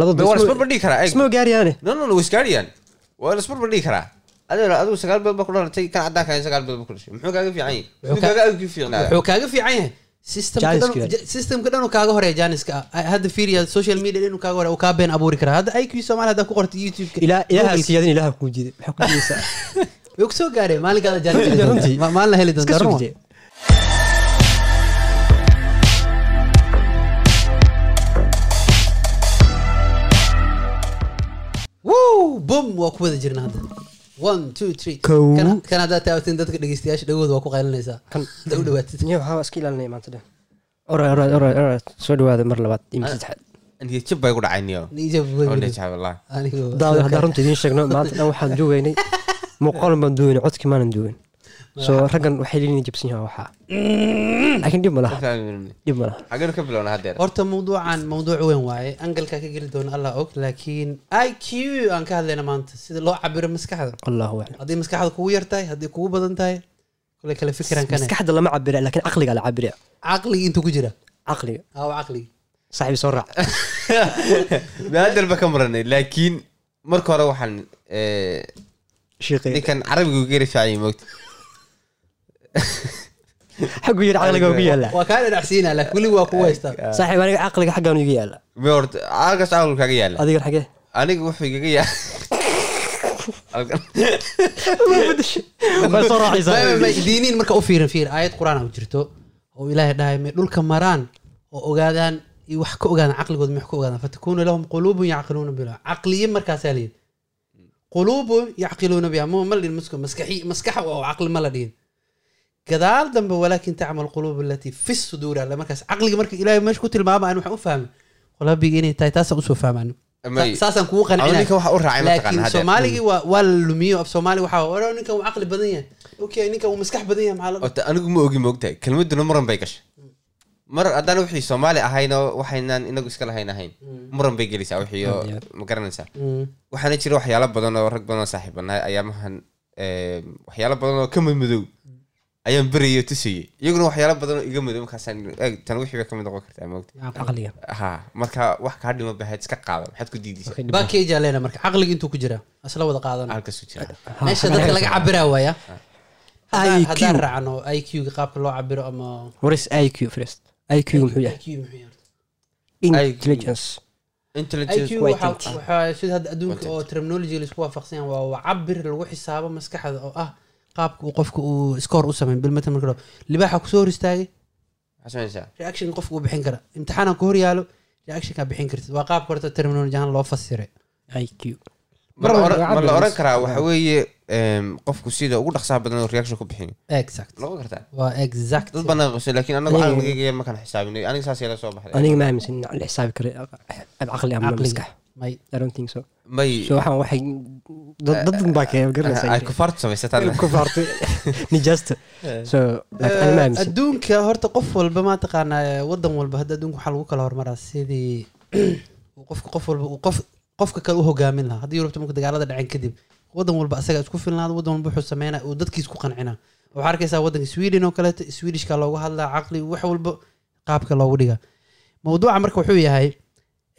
labada waa la isbarbardhigi karaa adigu sagaal bilood baa ku dhalatay kan caddaanka ahayn sagaal bilood baa ku dhashay muxuu kaaga fiican yahay Wuxuu kaaga ku fiican yahay systemka dhan dhan kaaga horreeya janiska hadda fiiriya social media inuu kaaga horreeya uu kaa been abuuri karaa hadda iq soomaali haddaa ku qorta youtube ilaa ilaaha siyaadin ilaaha kuu jiiday maxaa ku jiidaysaa way ku soo gaareen maalinkaada Runtii. jaanis maalin la heli iska wuu bum waa ku wada jirna hadda. One two three. Kow. Kan- kan haddaa taawatin dadka dhegeystayaasha dhagooda waa ku qaylinaysaa kan hadda u dhawaatid. Waxaa iska ilaalinaya maanta dhan soo dhawaada mar labaad iyo mar saddexaad niyad jab bay ku dhacay niyo Nijab oo weyn. niyad jab wallahi Anigoo- daawad haddaan runta idiin sheegno maanta dhan waxaan duugaynay muuqaalin baan duugaynay codkii maanan duugayn so raggan waxay leeyihiin jabsan yahaa waxaa laakiin dhib ma laha. Dhib ma laha. Xageen ka bilowna haddeer. Horta mawduucan mawduuc weyn waaye. Angalkaa ka geli doona allah og laakiin i q aan ka hadlayna maanta sida loo cabiro maskaxda. Allahu aclam. Haddii maskaxda kugu yar tahay haddii kugu badan tahay kule kale fikiraan maskaxda lama cabira laakiin caqliga la cabira caqligi intuu ku jira. Caqliga aw caqligi. Saaxibi soo raac maader ba ka maranay laakiin marka hore waxaan eh, ninkan carabiga uga yahay moogta xaggu yiri caqliga ugu yaalla waa kaa dhadhacsiinaa laakiin weli waa kugu haystaa saaxiib aniga caqliga xaggaan iga yaalla horta halkaas caqligu kaaga yaalla adiga xagee aniga wuxuu igaga yaalla diiniin marka u fiirin fiir. Aayad qur'aan u jirto oo ilaahay dhahay may dhulka maraan oo ogaadaan iyo wax ka ogaadaan caqligood may wax ka ogaadaan? Fatakuuna lahum quluubun yacqiluuna biha caqliye markaasaa la yidhi. Quluubun yacqiluuna biha ma ma la dhihin maska maskaxi maskaxa oo caqli ma la dhihin gadaal dambe walaakin tacmal quluub alatii fi suduur alle markaas caqliga marka ilaahay meesha ku tilmaama aan waxaan u fahmin. Qalbiga inay tahay taasaan u soo fahmaan. Saasaan kugu haddeer soomaaligii waa waa la lumiyo. Af soomaali waxaa wara ninkan uu caqli badan yahay. Okay ninkan uu maskax badan yahay maxaa anigu ma ogi moogtahay kelmaduna muran bay gashay. Mar haddaan wixii soomaali ahaynoo waxaynaan inagu iska lahayn ahayn muran bay gelaysaa wixii oo ma garanaysaa. Mm. waxaana jira waxyaalo badan oo rag badan oo saaxiibanahay ayaamahan eh, waxyaalo badan oo ka madmadow ayaan berayay oo tusayay iyaguna waxyaalo badan oo iga madow markaasaan eeg tan wixii bay ka mid noqon kartaa moogta caqliga. Ha marka wax kaa dhima bahayd iska qaada maxaad ku diidaysaa bakeja leena marka caqliga intuu ku jira isla wada qaadan. Halkaas u jira. Meesha dadka laga cabiraa waaya Haddaan- raacno iq ga qaabka loo cabiro ama what is iq first? Yahay? IQ muxuu yahay? intelligence. Intelligence. waxaa sida hadda adduunka oo terminology la isku waafaqsan yahay waa cabir lagu xisaabo maskaxda oo ah qaabka uu qofka uu score u sameyn bilmatan marka libaaxa ku soo hor istaagay reaction qofka uu bixin kara imtixaanaan ku hor yaalo reactionkaa bixin kartid. Waa qaabka horta terminology ahaan loo fasiray iq ma la oran- ma karaa waxa weeye qofku sida ugu dhaqsaha badan oo reaction ku bixin. Exact. Noqon kartaa waa exact. Dad banaan qabsan laakiin anagu Aniga- caqligayga markaan xisaabinay aniga saas yala soo baxday. Aniga ma aaminsan in la xisaabi karo caqli ama Caqliga. maskax may i don't think so. May so waxaan waxay dad dad baa kee ay garanaysaa kufaartu samaysataan ku faartay nijaasta so ani ma aaminsan adduunka horta qof walba ma taqaanaa wadan walba hadda adduunka waxaa lagu kala hormaraa sidii qofka qof walba uu qof qofka kale u hogaamin lahaa. Haddii yurubta marka dagaalada dhaceen kadib wadan walba asaga isku filnaada wadan walba wuxuu sameynaa uu dadkiis ku qancinaa waxaa arkaysaa wadanka sweden oo kaleeto swedishka loogu hadlaa caqli wax walba qaabka loogu dhiga mawduuca marka wuxuu yahay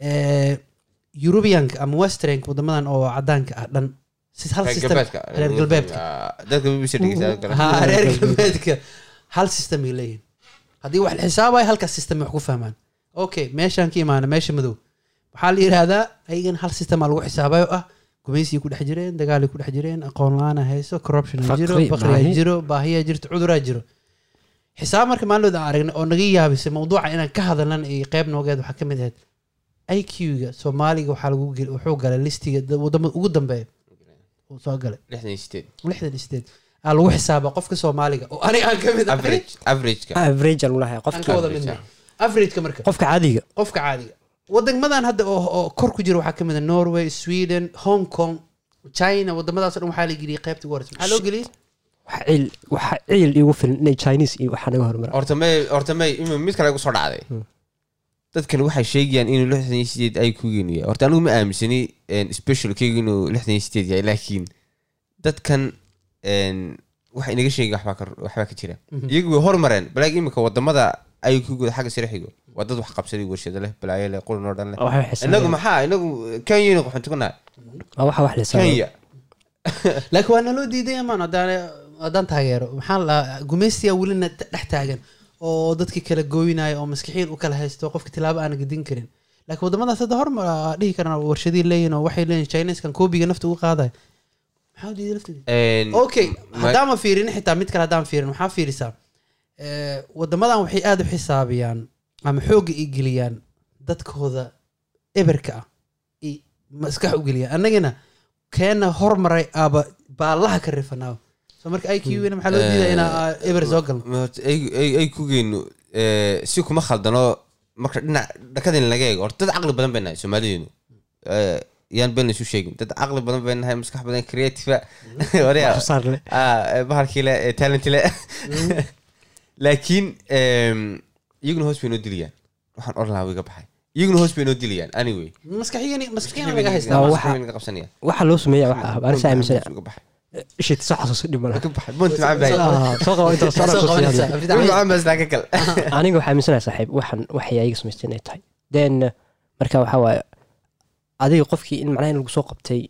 eh, eurubianka ama westernk wadamadan oo cadaanka ah dhan. Reer galbeedka. hal system ay leeyihiin haddii wax la halkaas system wax ku fahmaan. Okay meeshaan ka imaana meesha madow. Waxaa la yidhaahdaa ayagan hal system aa lagu xisaabayo ah gumaysiay ku dhex jireen dagaalay ku dhex jireen aqoon la'aan hayso corruption jiro bakriyaa jiro baahiyaa jirto cuduraa jiro. Xisaab marka maalmood aan aragnay oo naga yaabisay mawduuca inaan ka hadalnan iyo qeyb noogeed waxaa ka mid ahayd iq-ga soomaaliga waxaa lagu gel- wuxuu galay listiga da- waddamada ugu dambeeya. Uu soo galay. Lixdan sideed. Aa lagu xisaaba qofka soomaaliga. Oo aniga aan ka mid averageka. Marka. Qofka caadiga. Qofka caadiga. Wadamadan hadda oo oo kor ku jira waxaa ka mid a norway sweden hong kong china. Wadamadaas o dhan waxaa la geliyay qaybta ugu horeysa maxaa loo geliyay? Waxa ciil waxa ciil igu filan inay chinese iyo waxaa naga hormara horta may horta may ima mid kale igu soo dhacday dadkan waxay sheegayaan inuu lixdan iyo sideed ay ku yahay. Horta anigu ma aaminsani special keyga inuu lixdan iyo sideed yahay laakiin dadkan waxa inaga sheegay waxbaa ka jira. Iyagu way hormareen balaag imika waddamada ay ku guda xagga sare xigo. Waa dad wax qabsaday warshado leh balaayo leh qulan oo dhan leh. Inagu maxaa inagu kenyana qaxoonti ku nahay. Waa waxa wax la xisaabiyo kenya. Laakiin waa naloo diiday amaan haddaan haddaan taageero. Maxaa la gumaystiyaa welina dhex taagan oo dadki kala gooynayo oo maskixiin u kala haysto qofka tilaabo aana gedin karin. Laakiin waddamadaas hadda hormar aa dhihi karaan warshadii leeyihiin oo waxay leeyihiin chineskan koobiga nafta uga qaadayo maxaa u diiday Een, okay ma- haddaan ma fiirin xitaa mid kale haddaan fiirin waxaa fiirisaa Eh, waddamadan waxay aada u xisaabiyaan ama xoogga i geliyaan dadkooda eberka ah i maskax u geliyaan. Annagana keena hormaray aaba baallaha ka rifanaa so marka i q na maxaa loo diidaa inaa eber soo galno eh, si kuma khaldano marka dhinac dhakadin laga eego. Horta dad caqli badan bay nahay soomaalideenu Eh, yaan been isu sheegin. Dad caqli badan bay nahay maskax badan saar leh ah. Eh, bahalkii le eh, talent le laakiin iyaguna hoos bay noo dilayaan waxaan oran lahaa wiga baxay. Iyaguna hoos bay noo dilayaan anyway. Maskaxiyan maskaxiyan laga haystaa waxa- Maskaxdayda naga qabsanayaan. waxa loo sameeya waxa ah anisa aaminsan Uga baxay. Shit soo xasuuso dhib malaha Uga baxay. Boonti macaan baa Ah, soo qabo intaas soo Soo qabanaysaa. xasuusiyaa Wixii macaan baa isla ka kal. aniga waxaa aaminsanahay saaxiib waxan waxay ayaga samaysteen ay tahay then marka waxaa waaye adiga qofkii in macnaha in lagu soo qabtay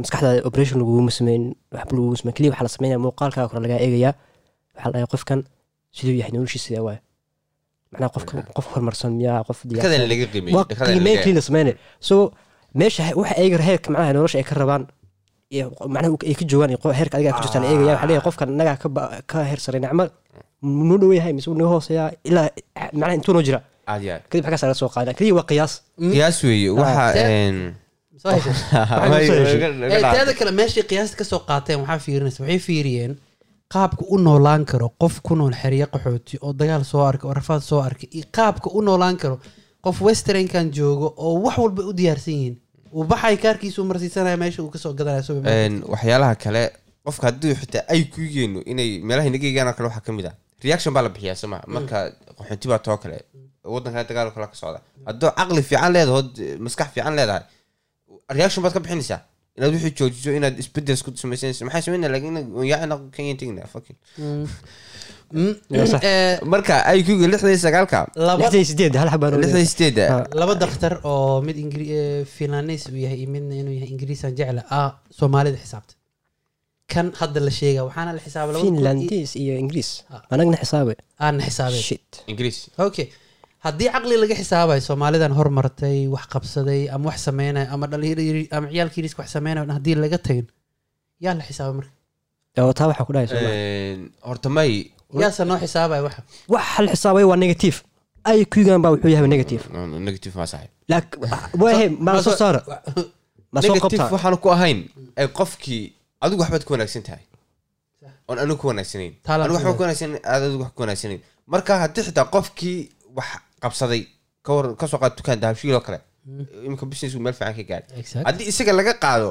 maskaxdaada operation laguguma sameyn waxba laguguma sameyn keliya waxaa la sameynaya muuqaalkaa kore lagaa eegayaa waxaa la dhahay qofkan siduu yahay noloshiisa sidee waaye macnaha qofka qof horumarsan miyaa qof qiimeyn keliya la sameynaya so meesha waxa ayaga heerka macnaha nolosha ay ka rabaan macnaha ay ka joogaan heerka adiga ku jirtaan eegaya waxaa leeyahay qofkan inagaa ka ka heer saray nacmo noo dhow yahay mise noo hooseeyaa ilaa macnaha intuu noo jira. Aad iyo aad. kadib xaggaas laga soo waa qiyaas. Weeye. Waxa teeda kale meeshay qiyaasta ka soo qaateen waxaa fiirinaysa. Waxay fiiriyeen qaabka u noolaan karo qof ku nool xeryo qaxooti oo dagaal soo arkay oo rafaad soo arkay iyo qaabka u noolaan karo qof westernkan joogo oo wax walba u diyaarsan yihiin uu baxay kaarkiisu marsiisanaya meesha uu ka soo gadanaya waxyaalaha kale qofka haddii xitaa ay ku yigeeno inay meelaha inaga eegaan kale waxaa ka mid ah. Reaction baa la bixiyaa soma marka qaxoonti baa too kale. Wadankan dagaal kale ka socda. Haddoo caqli fiican leedahood maskax fiican leedahay reaction baad ka bixinaysaa inaad wixii joojiso inaad isbeddel isku samaysanaysa maxay sameynaa laakiin yaacina kenyan tegna fucking. Mm. Mm, eh, marka ay ku lixdan iyo sagaalka laba lixdan iyo sideed hal xabaan lixdan iyo sideeda laba daktar oo mid ingri- eh, finlandis uu yahay iyo midna inuu yahay ingiriisan jecla ah soomaalida xisaabta. Kan hadda la sheega waxaana la iyo- finlandis iyo ingiriis anagna xisaabe. Aana xisaabeen shit. Ingiriis okay haddii caqli laga xisaabayo soomaalidan hormartay wax qabsaday ama wax sameynaya ama dhalinyaro yari- ama ciyaalkii risk wax sameynayo haddii laga tagin yaa la xisaabay marka. Taa waxaa ku dhahay soo Een, horta may yaase noo xisaabaya waxa. Wax hal xisaabay waa negative. Ay kugan baa wuxuu yahay negative. Negative ma saaxib laakiin ma soo saara ma soo qabtaa. waxaan ku ahayn ay qofkii adigu waxbaad ku wanaagsan tahay. Oon anigu ku wanaagsanayn anigu waxba ku wanaagsan. aad adigu wax ku wanaagsanayn marka haddii xitaa qofkii wax qabsaday ka war ka soo qaad dukaan dahabshiil oo kale. Iminka businessku meel fiican ka gaadhay haddii isaga laga qaado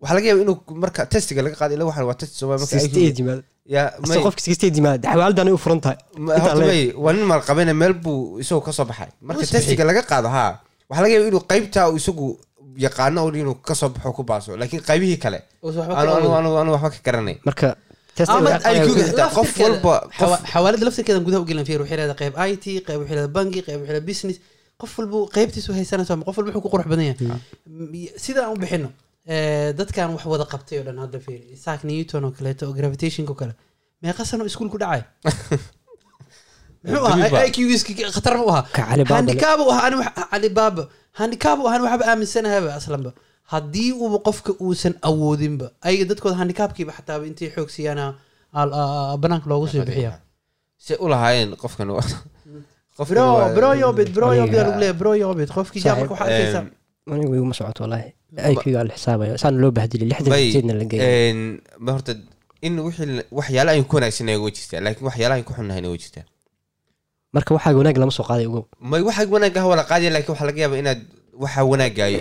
waxaa laga yaaba inuu marka testiga laga qaado ila waxaan waa test soomaali marka sixty eight yimaado ya ase qofka sixty eight yimaado xawaaldan ay u furan tahay. Ma- Intaa horta leeg. may waa nin maalqabene meel buu isagoo ka soo baxay. Marka testiga laga qaado haa waxaa laga yaaba inuu qaybtaa uu isagu yaqaano inuu ka soo baxo ku baaso. Laakiin qaybihii kale anu waxba ka garanay. Marka Ama qof walba xawaalada laftirkeedan gudaha ugelan fiir waxay leedahay qayb i t qayb waxay leedahay bangi qayb waxay leedahay business. Qof walba qaybtiisu haysanaysa qof walba wuxuu ku qurux badan yahay. Sida aan u bixino eh, dadkan wax wada qabtay oo dhan hadda fiir isaac newton oo kaleeto oo gravitationka oo kale. Meeqa sano iskuul ku dhacay. Muxuu ahaa? iqgiiski khatar ma u ahaa. Ka Cali Baaba le. handikaab u ahaa ani wax- cali baaba handikaab u ahaan waxba aaminsanahaba aslanba haddii uuba qofka uusan awoodinba ayaga dadkooda handikaabkiiba xataaba intay xoog siiyaan banaanka loogu soo bixiya. Se u lahaayeen qofkan waa- Aniga- iguma socoto wallaahi. Ay kuga la xisaabayo saan loo bahdilay lixdan sideedna la horta in wixii waxyaala aynu ku wanaagsanay way jirtaa laakiin waxyaala aynu ku xunnahayna way jirtaa. Marka waxaa wanaag lama soo qaaday ugo may waxa wanaagga wala qaadiya laakiin waxaa laga yaaba inaad waxa wanaagaayo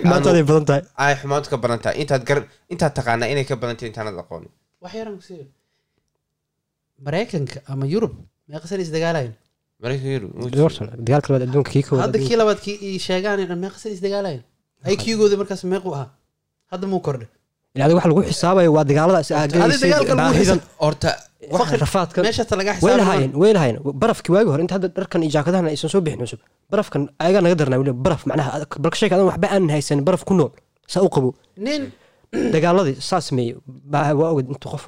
badan tahay ay xumaantu ka badan tahay intaad gar intaad taqaanaa inay ka badan tahay intaanad aqoonin wax yaran ku maraykanka ama yurub meeqa sana isdagaalayan maraykanka yurub wuu dhowr jiraa. sano dagaalka labaad adduunka kii koowaad hadda kii labaad kii i sheegaan dhan meeqa sana isdagaalayan ay kiigooda markaas meequ ahaa. Hadda muu kordhay adiga waxa lagu xisaabayo waa dagaalada is horta waxa faqri rafaadka meeshaas laga way xisaabin lahaayeen way lahaayeen. Barafkii waagi hore inta hadda dharkan iyo jaakadahan aysan soo bixin cusub barafkan ayagaa naga darnaa weliba baraf macnaha balka sheeka adan waxba aan haysan baraf ku nool saa u qabo nin dagaaladii saa sameeyey. Waa oged intu qof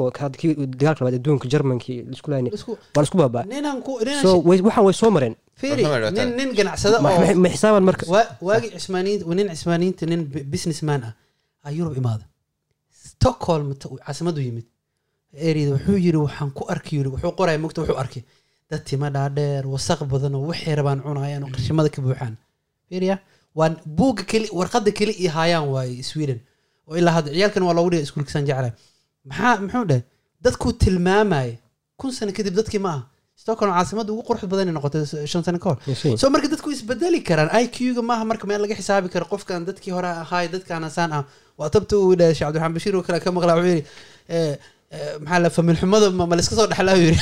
dagaalka labaad adduunka laayay isku waa la isku baabaa. Waxaan way soo mareen. Nin ganacsada xisaaban marka waa waagi cismaaniyiinta nin cismaaniyiinta nin bu- businessman ah. Aa yurub imaada stockholm caasimadu yimid ereyda wuxuu yiri waxaan ku arkay yiri wuxuu qoraya mogta wuxuu arkay. Dad tima dhaadheer wasaq badan oo waxay rabaan cunayaan oo qashimada ka buuxaan. Fiiriya waa buugga keli warqadda keli iyo haayaan waaye sweden. Oo ilaa hadda ciyaalkan waa loogu dhigay iskuulkisaan jeclahay. Maxaa muxuu dhahay dadkuu tilmaamaya kun sano kadib dadkii ma aha. Stockholm caasimada ugu qurux badan ay noqotay shan sano ka hor. Yes, so marka dadku isbedeli karaan iq-ga maaha marka meel laga xisaabi karo qofkan dadkii hore ahaay dadkaan asaan ah. Waa tabta uu dhahay sheekh cabdiraxmaan bashiir oo kale ka maqlaa wuxuu yidhi eh, maxaa la familxumada ma ma layska soo dhexlaa yiri.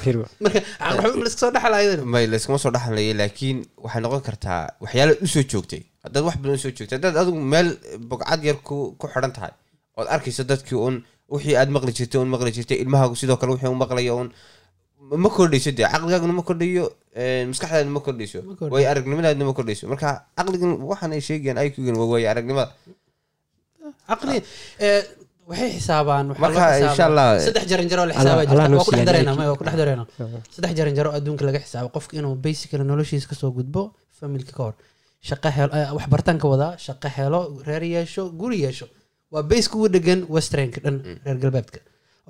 Marka caqlixumo ma layska soo dhexlaa may layskama soo dhexlaya laakiin waxay noqon kartaa waxyaala u soo joogtay. Haddaad wax badan u soo joogtay haddaad adigu meel bogcad yar ku ku xidhan tahay ood arkayso dadkii un wixii aad maqli jirtay un maqli jirtay ilmahaagu sidoo kale wixii un maqlayo un ma kordhayso dee caqligaaguna ma kordhayo eh, maskaxdaadna ma kordhayso. Way aragnimadaadna ma kordhayso. Marka caqligan waxaan ay sheegayaan iqgan waa way aragnimada. Caqli eh, waxay xisaabaan waxaa loo Marka, xisaabaa- insha Allah- saddex jaran jaro la Allah- xisaaba Allah jirta noo waa ku dhex siyaadiyo dareena IQ. maya, waa ku dhex dareena saddex jaran jaro adduunka laga xisaabo qofka inuu basically noloshiisa ka soo gudbo familka ka hor. Shaqo helo eh, wax bartaan ka wadaa shaqo helo reer yeesho guri yeesho. Waa base kugu dhegan westernka dhan reer galbeedka.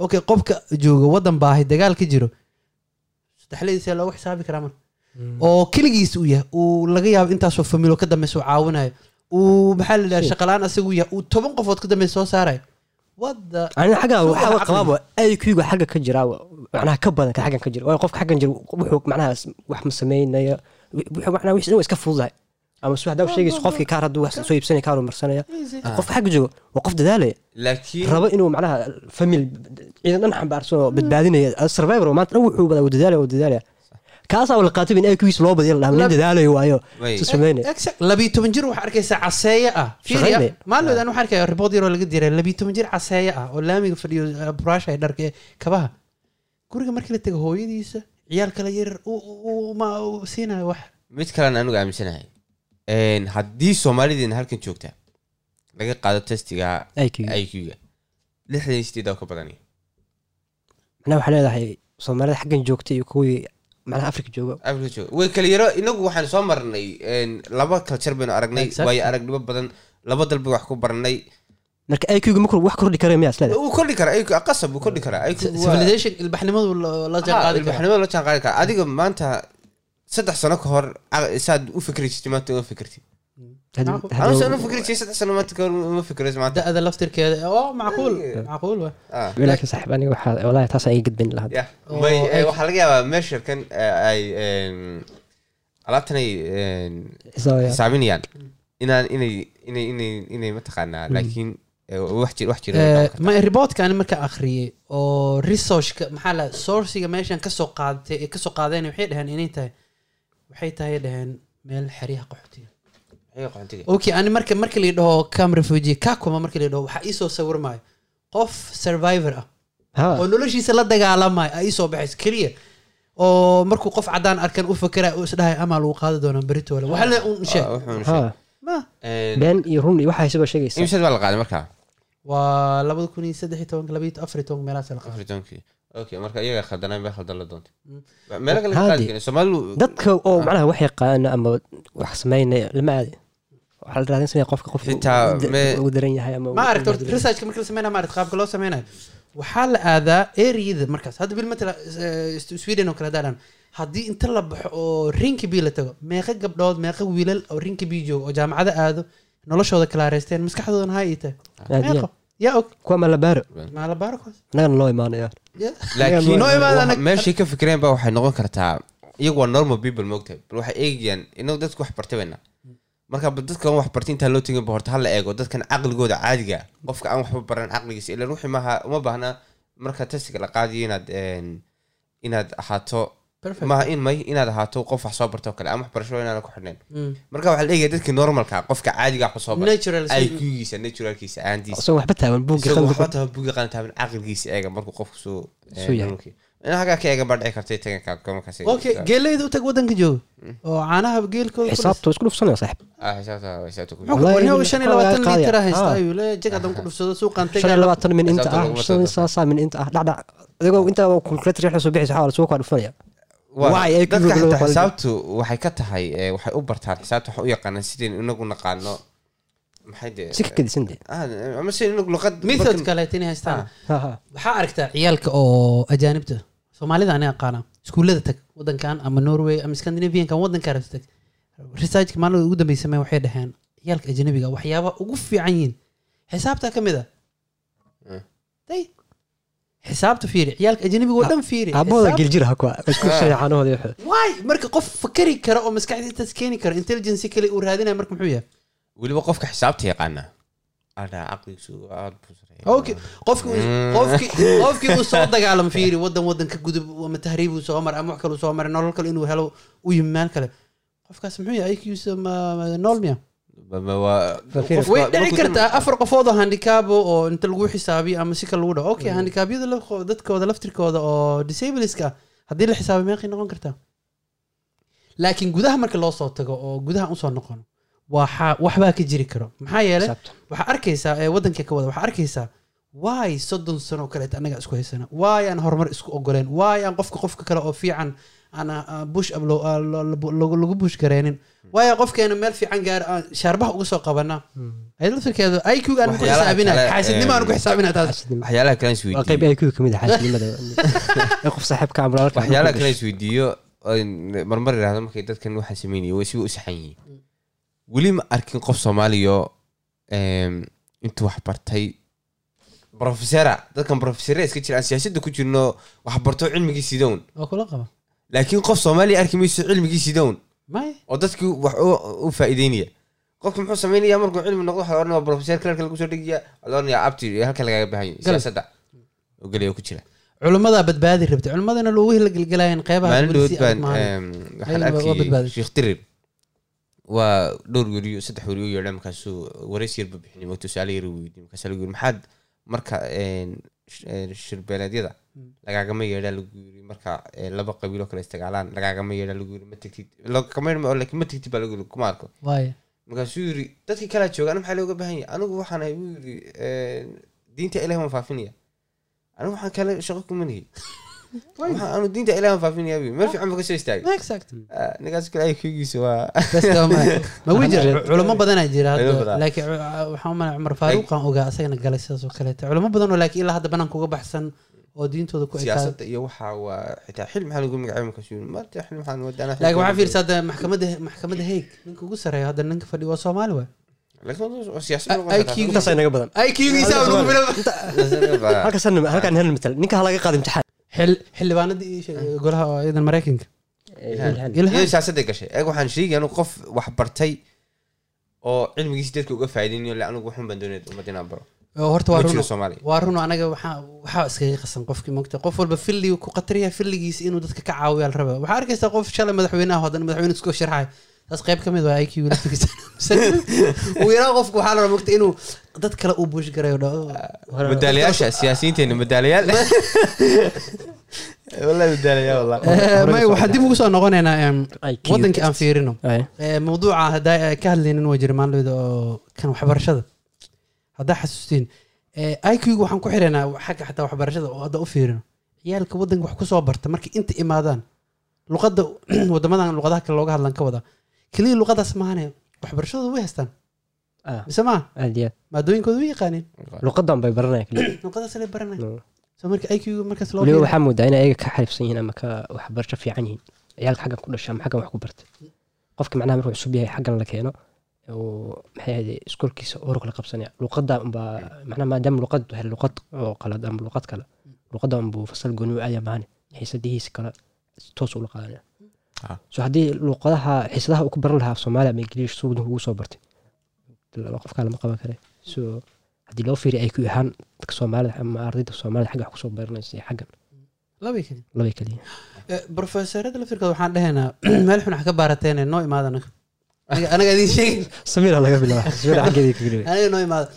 Okay qofka jooga wadan baahay dagaal ka jiro saddexladiisa loogu xisaabi karaa marka oo keligiis uu yahay uu laga yaabo intaasoo familo ka dambeysa uu caawinayo uu maxaa la dhaha shaqalaan asagu yahay uu toban qofood ka dambeysa soo saarayo aniga xagga waxaa qabaaba iq-ga xagga ka jira macnaha ka badan ka xaggan ka jira waayo qofka xaggan jira wuxuu macnaha wax ma sameynaya wuxuu macnaha wixii waa iska fududahay. Ama su haddaa sheegayso qofkii kaar hadduu wax soo iibsanaya kaar marsanaya qofka xagga jooga waa qof dadaalaya. Laakiin rabo inuu macnaha famil ciidan dhan xambaarsan oo badbaadinaya survivor oo maanta dhan wuxuu badaa wuu dadaalaya wuu dadaalaya kaasaa wala qaatay in iq-giisa loo badiya la nin dadaalayo waayo. Labiyo toban jir waxaa arkaysaa caseeye ah. Fiiriya maalmood aan waxaa arkaya ribood yaroo laga diray. Labiyo toban jir caseeye ah oo laamiga fadhiyo eh, buraasha ay dharka ee kabaha. Guriga markii la tago hooyadiisa ciyaal kale yar uu- uu ma uu siinayo wax. Mid kalena anigu aaminsanahay. Haddii soomaalideena halkan joogta laga qaado testiga iq-ga iq-ga lixdan iyo sideed oo ka badanaya macnaha waxaa leedahay soomaalida xaggan joogtay iyo kuwii macnaha afrika jooga. Afrika jooga. way kala yaro inagu waxaan soo marnay laba culture baynu aragnay waayo aragnimo badan laba dalba wax ku baranay marka iq-ga makor wax kordhi kara miyaa isleedahay wuu kordhi karaa IQ qasab wuu kordhi karaa civilization ilbaxnimadu la- la jaan Ha, qaadi kara ilbaxnimada la jaan qaadi karaa adiga maanta saddex sano ka hor saad u fikri jirtay maanta uma fikirtid Haddii- Macquul. haddii- anuse uma fikri jirtay saddex sano maanta ka hor uma fikirayso maanta da-da laftirkeeda oo macquul macquul wa Ah. laakiin saaxiib aniga waxaa laga yaabaa meesharkan ay een, alaabtan ay een, Xisaabaya. xisaabinayaan inaan inay inay inay inay mataqaanaa laakiin wax jir wax jira ma reportkani marka akhriyey oo researchka maxaa la sourciga meeshan ka soo qaadatay ka soo qaadeen waxay dhaheen inay tahay waxay tahay dhaheen meel xeryaha qaxootiga. Okay ani marka marka la dhaho cam refugee kakuma marka la dhaho waxaa iisoo sawirmayo qof survivor ah. Oo noloshiisa la dagaalamayo aa iisoo baxayso keliya. Oo markuu qof cadaan arkan u fakera uu isdhahay amaa lagu qaadi doonaa beritoole waxa le un sheeg been iyo run iyo waxaa haysaba sheegaysa. imsad baa la qaaday markaa waa labada kun iyo saddex iyo tobanka labaiyo afar iyo tobanka meelahaas la qabay Mm. dadka oo macnaha wax yaqaana ama wax sameynaya lama aadi. Waxaa la raadinsanaya qofka ugu daran yahay ama ma aragta horta researchka marka la sameynaya ma aragta qaabka loo sameynayo waxaa la aadaa areada markaas. Hadda bil matala eh, sweden oo kale hadaan haddii inta la baxo oo rinkibi la tago meeqa gabdhood meeqa wiilal oo rinkibi joogo oo jaamacada aado noloshooda kalaareysteen maskaxdoodana ha ii tahay yaa og kuwa ma la baaro maa la baaro kuwaas annagana loo imaanaya Yeah. laakiin Noo meeshay ka fikireen ba waxay noqon kartaa iyagu waa normal people moogtahay bal waxay eegayaan inagu dadku wax bartay bayna marka dadkan wax bartay intaa loo tegin ba horta hala eego dadkan caqligooda caadiga qofka aan waxba baran caqligiisa ilan wixii maaha uma baahna marka testiga la qaadayo inaad inaad ahaato. Maaha in may inaad ahaato qof wax soo barto oo kale ama waxbarasho inaanan ku xidhnayn. Mm. marka waxaa la eegaya dadkii normalka ah, qofka caadiga ah wax soo bartay natural IQ-giisa naturalkiisa isagoo waxba taaban buugga isagoo qalbiga waxba taha buuga qalin taaban caqligiisa eega markuu qofku soo Suu yahay. nololkii. in hagaa ka eegan baa dhici kartay taganka markaas okay geeleyda u tag wadanka jooga. Oo caanaha geelkooda xisaabta isku dhufsanaya saaxib ah shan iyo waa labaatan ah haysta Ah. ayuu leeyahay jag haddaan ku dhufsado suuqaan shan iyo labaatan min inta ah saasaa min inta ah dhacdhac adigoo intaa kulkulator wax soo bixisa waxaa kaa dhufanaya Waa- Why? Ay ku dadka qolada? xisaabtu waxay ka tahay eh, waxay u bartaan xisaabta waxay u yaqaanaan sideen inagu naqaano. Maxay dee? Si ka kadisan dee. Ah, ama sideen inagu luqad method kaleet inay haystaan. Ha, ha. waxaa aragtaa ciyaalka oo ajaanibta soomaalida ani aqaana iskuullada tag wadankan ama norway ama scandinaviankan wadanka rabta tag. Researchka maalin ugu dambeysa sameen waxay dhaheen ciyaalka ajnabiga waxyaabaha ugu fiican yihiin. Xisaabta ka mid a Mm. day xisaabta fiiri ciyaalka ajnabiga oo dhan fiiri aabahooda Xisaab- geljira ha kuwa isku Ah. shayaxanahooda iyo why marka qof fakari kara oo maskaxda intaas keeni kara intelligence kale uu raadinaya marka muxuu yahay weliba qofka xisaabta yaqaana caqligiisu aad okay qofki uu- qofki qofkii uu soo dagaalam fiiri wadan wadan ka gudub ama tahriib uu soo maray ama wax kale uu soo maray nolol kale inuu helo u yimi meel kale qofkaas muxuu yahay IQ-sa nool miya Way dhici kartaa afar qofood oo handikaabo oo inta lagu xisaabiyo ama si kale lagu dhaho okay handikaabyada lafko- dadkooda laftirkooda oo disableska haddii la xisaabiyo meeqay noqon kartaa laakiin gudaha marka loo soo tago oo gudaha u soo noqono waxbaa ka jiri karo. Maxaa yeelay waxaa arkaysaa ee wadanka ka wada waxaa arkaysaa waay soddon sano kaleet annaga isku haysana? Waay aan horumar isku ogoleen waay aan qofka qofka kale oo fiican aan aan bush up lo- aan lo- lo- lagu bush gareenin waay aan qofkeena meel fiican gaar aan shaarbaha uga soo qabana ayada laftirkeeda iq aan ku Waxyaalaha xisaabina kale, xaasidnimo aan ku em, xisaabina taas xaasidnimo. waxyaalaha kale is waa qayb weydiiyo IQ ka mid ah xaasidnimada ee qof saaxiibka ama walaalka waxyaalaha kale is weydiiyo oon marmar yidhahdo markay dadkan waxaan sameynaya way siba u saxan yihiin weli ma arkin qof soomaaliyo em, intuu wax bartay profesera dadkan profesera iska jira aan siyaasadda ku jirno wax barto cilmigii sidown waa kula qaba laakiin qof soomaaliya arki mayso cilmigii sidown may? Oo dadkii wax u- faa'iideynaya qofka muxuu sameynaya markuu cilmi noqdo waxaa oranaya profeser kalalka lagu soo dhigaya waxaa oranaya abti iyo halka lagaga baahan yahay siyaasadda. Oo gelaya ku jira. Culimmadaa badbaadi rabtay culimmadana loogu hila gelgelayeen qeybaha maalin dhood baan waxaan arkayay sheekh dirir waa dhowr weriyo saddex weriyo yeedha markaasuu wareys yarba bixinay ma tusaale yar weydiin markaasa lagu yiri maxaad marka shirbeeleedyada lagaagama yeedhaa lagu yiri marka laba qabiiloo kale istagaalaan. Lagaagama yeedhaa lagu yiri ma tegtid laakiin ma tegtid baa lagu yiri kuma arko. Markaasuu yiri dadkii kalaa jooga aniga maxaa looga baahan yahay? Anigu waxaan ahay buu yiri diinta ilahi waan faafinaya anigu waxaan kale shaqo kuma waxaan anu diinta waan faafinaya buu meel fiican buu ka soo istaagay. Ah, ninkaas kale ay kugiisa waa ma- wii jira culamo badanaa jira laakiin cu- waxaan umaleeyaa cumar faaruuqan ogaa asagana galay sidaas oo kaleeta culamo badan oo laakiin ilaa hadda banaanka uga baxsan oo diintooda ku ekaada siyaasadda iyo waxaa waa xitaa xil maxaa lagu magacaabay markaas yiri xil waxaan wadana laakiin waxaa fiirsa hadda maxkamadda maxkamadda haig ninka ugu sareeya hadda ninka fadhi waa soomaali waay xildhibaanadii iyo she- golaha oo iyadan maraykanka Ilhaan. Ilhaan. iyadoo siyaasadda gashay eeg waxaan sheegaya anu qof wax bartay oo cilmigiisi dadka uga faa'iideynayo le anigu waxun baan doonaya ummadda inaan baro horta waa runo waa runo anaga waxaa waxaa iskaga qasan qofkii mogta qof walba filligu ku qataraya filligiisa inuu dadka ka caawiya la raba waxaa arkaysaa qof shalay madaxweynaha haddana madaxweyne isku sharxay taas qayb ka mid waa IQ ugu yaraa qofku waxaa la rabaa mogta inuu dad kale uu buush garayo dhaho madaalayaasha siyaasiyiinteena madaalayaal Eh, may waxaa dib ugu soo noqonaynaa wadankii aan fiirino. Eh, mawduuca haddaa eh, ka hadlaynin waa jira maalin oo kan waxbarashada haddaa xasuustiin iq-ga waxaan ku xiraynaa xagga xataa waxbarashada oo hadda u fiirino. Ciyaalka wadanka wax ku soo barta markay inta imaadaan luqadda wadamadan luqadaha kale looga hadlan ka wada. Keliya luqadaas maahane waxbarashadooda way haystaan. Ah, mise maa maadooyinkooda way yaqaaneen luqadan bay baranaya keliya luqadaas lay baranay No. so marka iq-ga markaas loo waxaa moodaa inay ayaga ka xariifsan yihiin ama ka waxbarasho fiican yihiin. Ciyaalka xaggan ku dhasha ama xaggan wax ku bartay qofka macnaha markuu cusub yahay xaggan la keeno maxay ahayd iskoolkiisa urug la qabsanaya luqadda unbaa macnaha maadaama luqad hel luqad oo qalad ama luqad kale. Luqadda unbuu fasal gooni u maane xiisadihiisa kale toos ula qaadanaya Ah. so haddii luqadaha xiisadaha uu ku baran lahaa soomaaliya ama ingiliish si wadanka ugu soo bartay qofkaa lama qaban kare so haddii loo fiiriyo ay ku ahaan dadka soomaalida ama ardayda soomaalida xagga wax ku soo baranaysa iyo xaggan. Labay keli labay kaliya. Brofesorada laftirkooda waxaan dhahaynaa meel xun wax ka baarateene noo imaada anaga idiin sheegin. Samira laga bilaaba samira xaggeedii ka geliya aniga noo imaada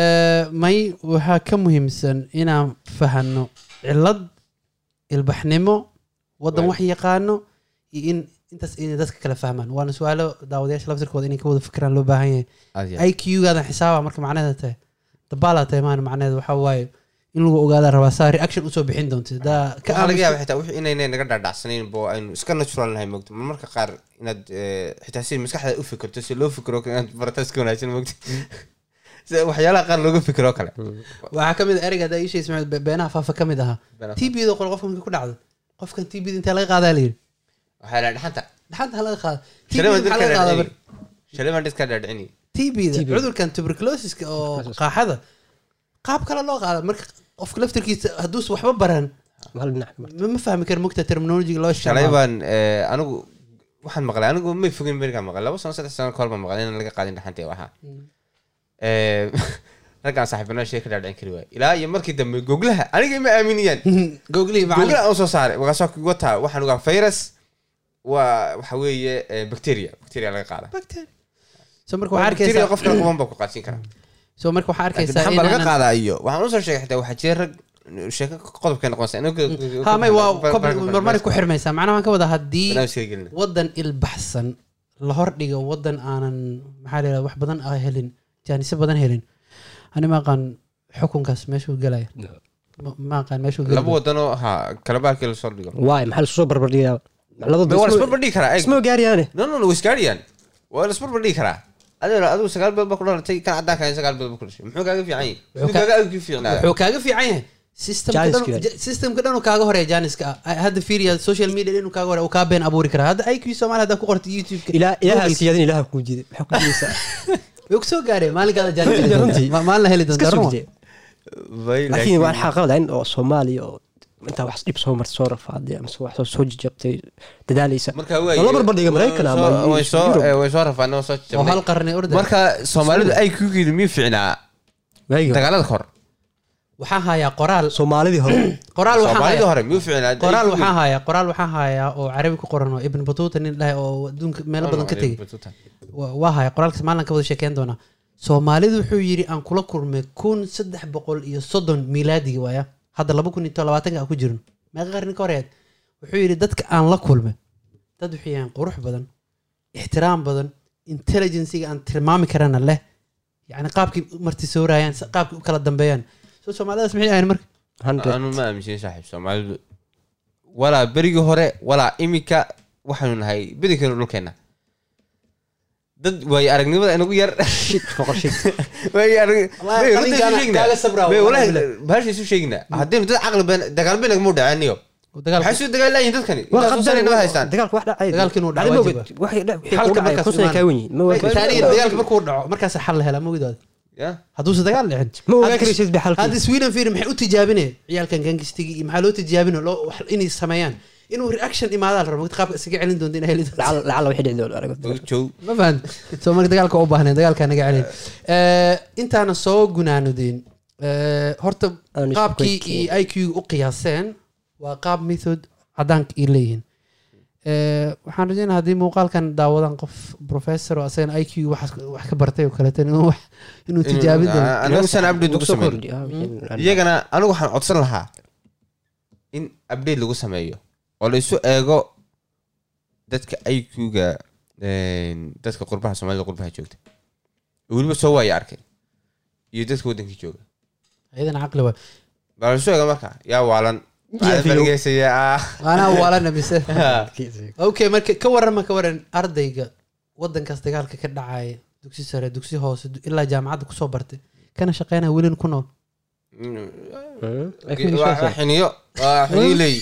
Eh, may waxaa ka muhiimsan inaan fahanno cilad ilbaxnimo Waay. wax yaqaano iyo in intaas inay dadka kala fahmaan. Waana su'aalo daawadayaasha laftirkooda inay ka wada fikiraan loo baahan yahay. I q gaadan xisaaba marka macnaheeda tahay. Dabaalaa tahay maan macnaheeda waxaa waaye in lagu ogaada rabaa saa reaction u soo bixin doonta daa ka waxaa laga aamusta- yaaba xitaa wixii inaynay naga dhaadhacsanayn bo aynu iska natural nahay mogto marmarka qaar inaad eh, xitaa si maskaxda u fikirto si loo fikiro inaad barata iska wanaagsan mogto sida waxyaalaha qaar looga fikiro kale. Waxaa ka mid a ereyga haddaa ii sheegay Ismaaciil, be- beenaha faafa ka mid ahaa. T b da qol qofka markii ku dhacdo qofkan t b da intee laga qaadaa layidhi. Waxaa la dhaxanta dhaxanta ha laga qaada t b shalay baan maxaa dadka dhaadhicini shalay baan dadka dhaadhicini t b da TB. cudurkan tuberculosiska oo qaaxada qaab kale loo qaada marka qofka laftirkiisa hadduusa waxba baran ma fahmi karo mugta terminologiga loo shalay isticmaalo. Baan eh, anigu waxaan maqlay anigu may fogin berigaa maqlay. Laba sano saddex sano kahor baan maqlay inaan laga qaadin dhaxanta waxaa Eh, raggaan saaxiibana shay ka dhaadhicin kari waay ilaa iyo markii dambe goglaha aniga ima aaminiyaan google aan soo saaray markaasoo wataa waxaan ogaa virus waa waxa weeye eh, bacteria. Bacteria laga qaada. Bacteria. So marka waxaa bacteria arkaysaa qof kale quban baa ku qaadsiin karaa so marka waxaa arkaysaa baa laga qaadaa iyo waxaan u soo sheegay xitaa waxaa jira rag sheeko qodobkay noqonaysa ha may waa marmari ku xirmaysaa macnaha waan ka wada haddii wadan ilbaxsan la hordhiga wadan aanan maxaa la wax badan ah helin jaanisyo badan helin. Ani ma aqaan xukunkaas meeshuu gelaya Ma- aqaan meeshuu laba wadanoo ha kala baarkii la soo dhigo. Waay maxaa lasu soo barbardhigaa labada waa lasbarbardhigi karaa isma gaariyaane no no no way isgaariyaan waa lasbarbardhigi karaa adigu sagaal bilood baa ku dhalatay kan caddaanka in sagaal bilood ba ku dhashay muxuu kaaga fiican yahay Wuxuu kaaga fiican yahay systemka dhan- kaaga horreeya janiska hadda fiiriya social media inuu kaaga uu kaa been abuuri karaa hadda iq soomaali haddaa ku qorta youtube ilaa ilaaha siyaadin ilaaha kuu jiiday maxaa ku jiidaysaa way ku soo gaareen maalinkaada jaanis maalin la heli iska doonta sugdee laakiin waa xaqada in oo soomaaliya oo intaa wax dhib soo martay soo rafaaday ama wax soo jajabtay dadaalaysa Lala barbardhiga Maraykan way soo oo orda marka soomaalidu ay kugeedu miyuu fiicnaa? Dagaalada hor waxaan hayaa qoraal. Soomaalidii hore. Qoraal hayaa hore miyuu fiicnaa? Qoraal waxaan hayaa qoraal waxaan hayaa oo carabi ku qoran oo ibn batuuta nin dhahay oo adduunka meelo badan ka tegey. Wa- waa haya. Qoraalkaas maalin ka wada sheekeyn doonaa. Soomaalidu wuxuu yidhi aan kula kulmay kun saddex boqol iyo soddon miilaadigi waaya hadda laba kun iyo labaatanka aan ku jirno meeqa qarni ka horeed wuxuu yidhi dadka aan la kulmay dad waxay yahaan qurux badan ixtiraam badan intelligenciga aan tilmaami karana leh yacni qaabkii u martisoorayaan si- qaabkii u kala dambeeyaan. So soomaalidaas maxay ahayn marka? Anu ma aaminsan saaxiib soomaalidu. Walaa berigii hore walaa imika waxaynu nahay badankeenu dhulkeena dad waayo aragnimada inagu yar. Bahasha isu sheegnaa haddaynu dad caqli badan dagaal bay nagama dagaalka waxay soo dagaal laayihin dadkani. Qadar haystaan. dagaalka wax dhacay Dagaalka inuu dhaco markaas imaan. kaa ma taaniga dagaalka markuu dhaco markaas xal la helaa mogidood Ya? hadduusa dagaal dhicin ma Hadda- karaysid ba xalkii. hadda sweden fiiri maxay u tijaabinaya ciyaalkan gangistigi iyo maxaa loo tijaabina loo wax- inay sameeyaan inuu reaction imaadaa la rabo qaabka isaga celin doonta inay heli doonto lacala wixii dhici Jow. ma fahan soo marka dagaalka u baahneen dagaalka naga celin intaana soo gunaanudeen eh, horta qaabkii iyo iq u qiyaaseen waa qaab method cadaanka ay leeyihiin waxaan rajeynaa haddii muuqaalkan daawadan qof professor oo asagana iq wax wax ka bartay oo kaleetan inuu wax- inuu tijaabin anigu waxaan codsan lahaa in update lagu sameeyo oo la isu eego dadka iq-ga dadka qurbaha soomaalida qurbaha joogta. Oo weliba soo waaya arkay iyo dadka waddankii jooga. Ayadana caqli waay baa la isu eego marka? Yaa waalan. Ah. Anaa waalana mise okay marka ka warama ka waran ardayga wadankaas dagaalka ka dhacaya dugsi sare dugsi hoose ilaa jaamacadda ku soo bartay kana shaqeynaya welin ku nool. Waa xiniyo waa xiniyo leey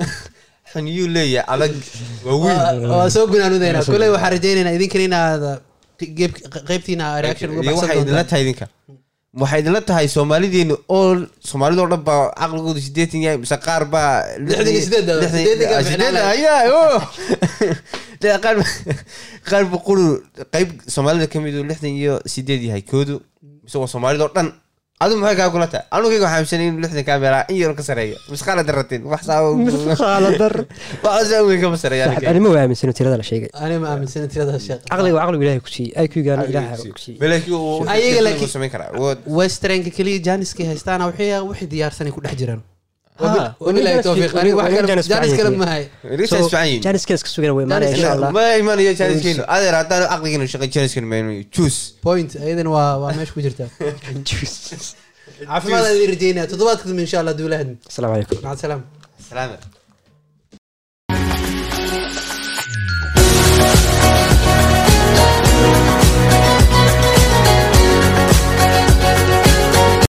xiniyo leeya adag? Waa soo gunaanudayna kule waxaan rajaynaynaa idinkan inaad geeb- qaybtiina reaction uga iyo baxsan waxay idinla doontaan tahay idinka. Waxay idinla tahay soomaalideenu oo soomaalidoo dhan baa caqligoodu sideetan yahay mise qaar baa qaar boqolu qayb soomaalida ka midu lixdan iyo sideed yahay koodu mise waa soomaalidoo dhan adu maxay kaa kula tahay anugayga waxaa aaminsanay in lixdan kaa meelaa in yaro ka sareeya misqaala daratin wax saa Khaaladar. wax saa weyn kama sareeya Saaxiib, ani ma waa aaminsano tirada la sheegay ani ma aaminsana tirada sheekh caqliga waa caqligu ilaahay ku siiyey iq-gaana ilaahay ku siiyey Ayaga laakiin- westernka keliya janiskay haystaana waxay diyaarsanay ku dhex jiraan wabilahi towfiiq aniga wax kale jaanis kale mahay Iniga saas fiican yihiin. jaanis keeska sugan way maanaya insha allah ma imanayo jaaniskeenu adeer haddaan aqligeenu shaqay jaaniskeenu ma imanayo juice point. ayadana waa waa meesha ku jirtaa caafimaad aan idin rajeynaya toddobaadka dambe insha allah duulahadmi asalaamu calaykum maca salaam salaama